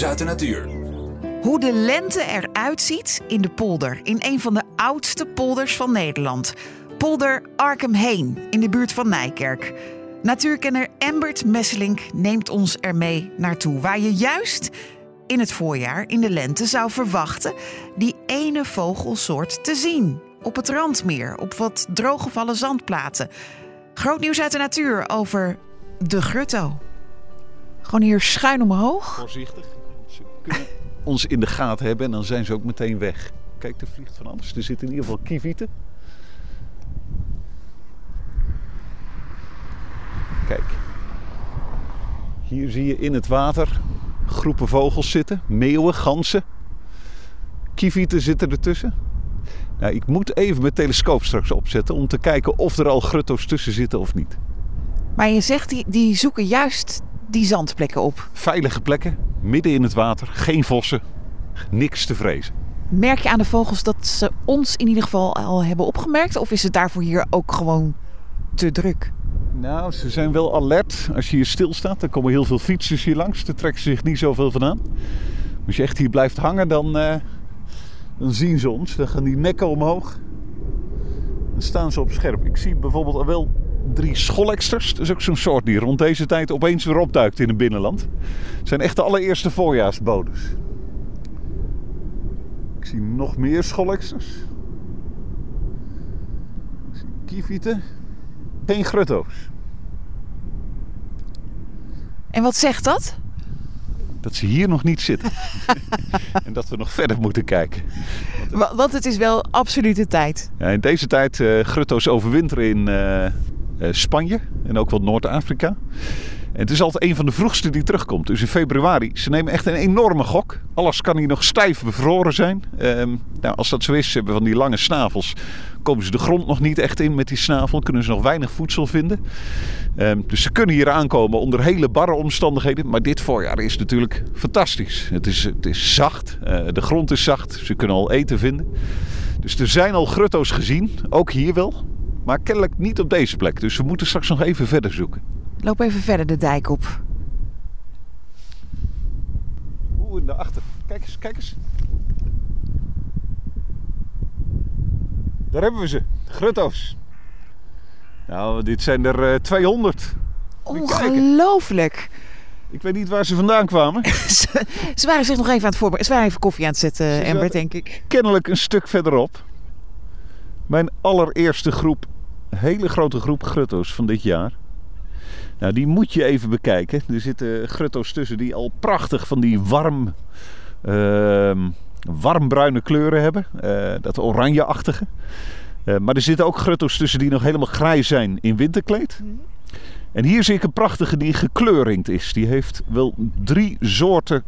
nieuws uit de natuur. Hoe de lente eruit ziet in de polder, in een van de oudste polders van Nederland. Polder Arkham-Heen in de buurt van Nijkerk. Natuurkenner Embert Messelink neemt ons ermee naartoe, waar je juist in het voorjaar, in de lente, zou verwachten die ene vogelsoort te zien. Op het randmeer, op wat drooggevallen zandplaten. Groot nieuws uit de natuur over de grutto. Gewoon hier schuin omhoog. Voorzichtig. Ons in de gaten hebben en dan zijn ze ook meteen weg. Kijk, er vliegt van alles. Er zitten in ieder geval kievieten. Kijk. Hier zie je in het water groepen vogels zitten. Meeuwen, ganzen. Kievieten zitten ertussen. Nou, ik moet even mijn telescoop straks opzetten om te kijken of er al grutto's tussen zitten of niet. Maar je zegt, die, die zoeken juist die zandplekken op. Veilige plekken, midden in het water, geen vossen, niks te vrezen. Merk je aan de vogels dat ze ons in ieder geval al hebben opgemerkt? Of is het daarvoor hier ook gewoon te druk? Nou, ze zijn wel alert. Als je hier stilstaat, dan komen heel veel fietsers hier langs. Daar trekken ze zich niet zoveel van aan. Als je echt hier blijft hangen, dan, eh, dan zien ze ons. Dan gaan die nekken omhoog. Dan staan ze op scherp. Ik zie bijvoorbeeld al wel drie scholeksters. Dat is ook zo'n soort die rond deze tijd opeens weer opduikt in het binnenland. Het zijn echt de allereerste voorjaarsbodes. Ik zie nog meer scholeksters. Ik zie kievieten. Geen grutto's. En wat zegt dat? Dat ze hier nog niet zitten. en dat we nog verder moeten kijken. Wa- Want het is wel absolute tijd. Ja, in deze tijd eh grutto's overwinteren in eh, Spanje en ook wel Noord-Afrika. En het is altijd een van de vroegste die terugkomt. Dus in februari, ze nemen echt een enorme gok. Alles kan hier nog stijf bevroren zijn. Ehm, nou, als dat zo is, ze hebben van die lange snavels. Komen ze de grond nog niet echt in met die snavel. Kunnen ze nog weinig voedsel vinden. Ehm, dus ze kunnen hier aankomen onder hele barre omstandigheden. Maar dit voorjaar is natuurlijk fantastisch. Het is, het is zacht. eh, de grond is zacht. Ze kunnen al eten vinden. Dus er zijn al grutto's gezien. Ook hier wel. Maar kennelijk niet op deze plek. Dus we moeten straks nog even verder zoeken. Loop even verder de dijk op. Oeh, daarachter. Kijk eens, kijk eens. Daar hebben we ze. Grutto's. Nou, dit zijn er eh, 200. Moet je kijken. Ongelooflijk. Ik weet niet waar ze vandaan kwamen. ze, ze waren zich nog even aan het voorbereiden. Ze waren even koffie aan het zetten, Ze Amber, denk ik. Kennelijk een stuk verderop. Mijn allereerste groep, hele grote groep grutto's van dit jaar. Nou, die moet je even bekijken. Er zitten grutto's tussen die al prachtig van die warm, ehm warmbruine kleuren hebben. Eh, dat oranjeachtige. Eh, maar er zitten ook grutto's tussen die nog helemaal grijs zijn in winterkleed. En hier zie ik een prachtige die gekleurringd is. Die heeft wel drie soorten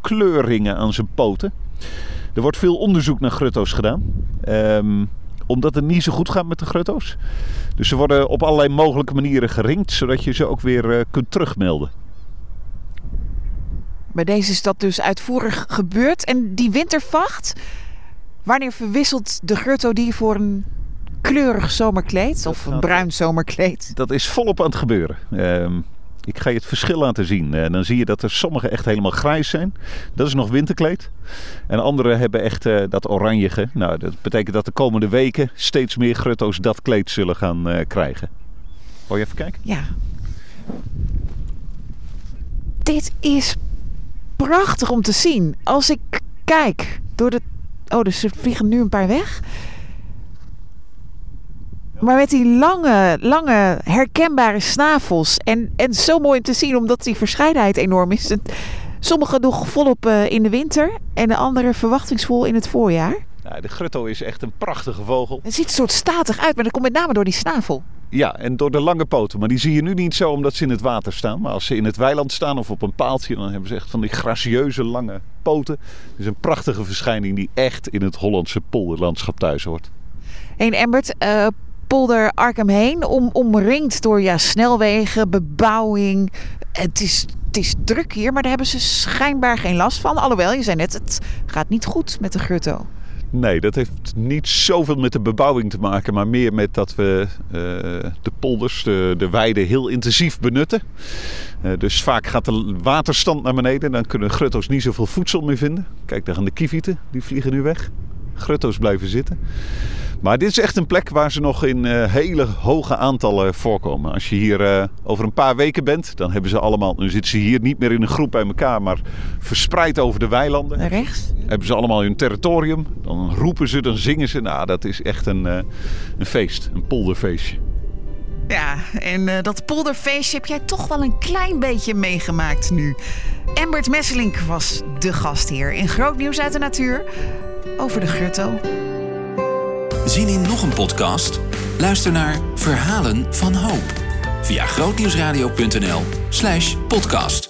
kleurringen aan zijn poten. Er wordt veel onderzoek naar grutto's gedaan. Ehm, omdat het niet zo goed gaat met de grutto's. Dus ze worden op allerlei mogelijke manieren geringd. Zodat je ze ook weer eh, kunt terugmelden. Bij deze is dat dus uitvoerig gebeurd. En die wintervacht, wanneer verwisselt de grutto die voor een kleurig zomerkleed? Of een gaat- bruin zomerkleed? Dat is volop aan het gebeuren. Ehm, ik ga je het verschil laten zien. En dan zie je dat er sommige echt helemaal grijs zijn. Dat is nog winterkleed. En andere hebben echt eh, dat oranjige. Nou, dat betekent dat de komende weken steeds meer grutto's dat kleed zullen gaan eh, krijgen. Wil je even kijken? Ja. Dit is prachtig om te zien. Als ik kijk door de. Oh, dus er vliegen nu een paar weg. Maar met die lange, lange herkenbare snavels. En, en zo mooi om te zien, omdat die verscheidenheid enorm is. En Sommige nog volop eh, in de winter. En de andere verwachtingsvol in het voorjaar. Nou, de grutto is echt een prachtige vogel. Het ziet er soort statig uit, maar dat komt met name door die snavel. Ja, en door de lange poten. Maar die zie je nu niet zo omdat ze in het water staan. Maar als ze in het weiland staan of op een paaltje, dan hebben ze echt van die gracieuze lange poten. Het is een prachtige verschijning die echt in het Hollandse polderlandschap thuis hoort. Heen Embert, eh, polder Arkham heen, om, omringd door ja, snelwegen, bebouwing. Het is, het is druk hier, maar daar hebben ze schijnbaar geen last van. Alhoewel, je zei net, het gaat niet goed met de grutto. Nee, dat heeft niet zoveel met de bebouwing te maken, maar meer met dat we uh, de polders, de, de weiden heel intensief benutten. Uh, dus vaak gaat de waterstand naar beneden, dan kunnen grutto's niet zoveel voedsel meer vinden. Kijk, daar gaan de kievieten, die vliegen nu weg. Grutto's blijven zitten. Maar dit is echt een plek waar ze nog in uh, hele hoge aantallen voorkomen. Als je hier uh, over een paar weken bent, dan hebben ze allemaal. Nu zitten ze hier niet meer in een groep bij elkaar, maar verspreid over de weilanden. Rechts? Hebben ze allemaal hun territorium. Dan roepen ze, dan zingen ze. Nou, dat is echt een, uh, een feest, een polderfeestje. Ja, en uh, dat polderfeestje heb jij toch wel een klein beetje meegemaakt nu. Embert Messelink was de gastheer in Groot Nieuws uit de Natuur over de grutto. Zien in nog een podcast? Luister naar Verhalen van Hoop via grootnieuwsradio.nl/podcast.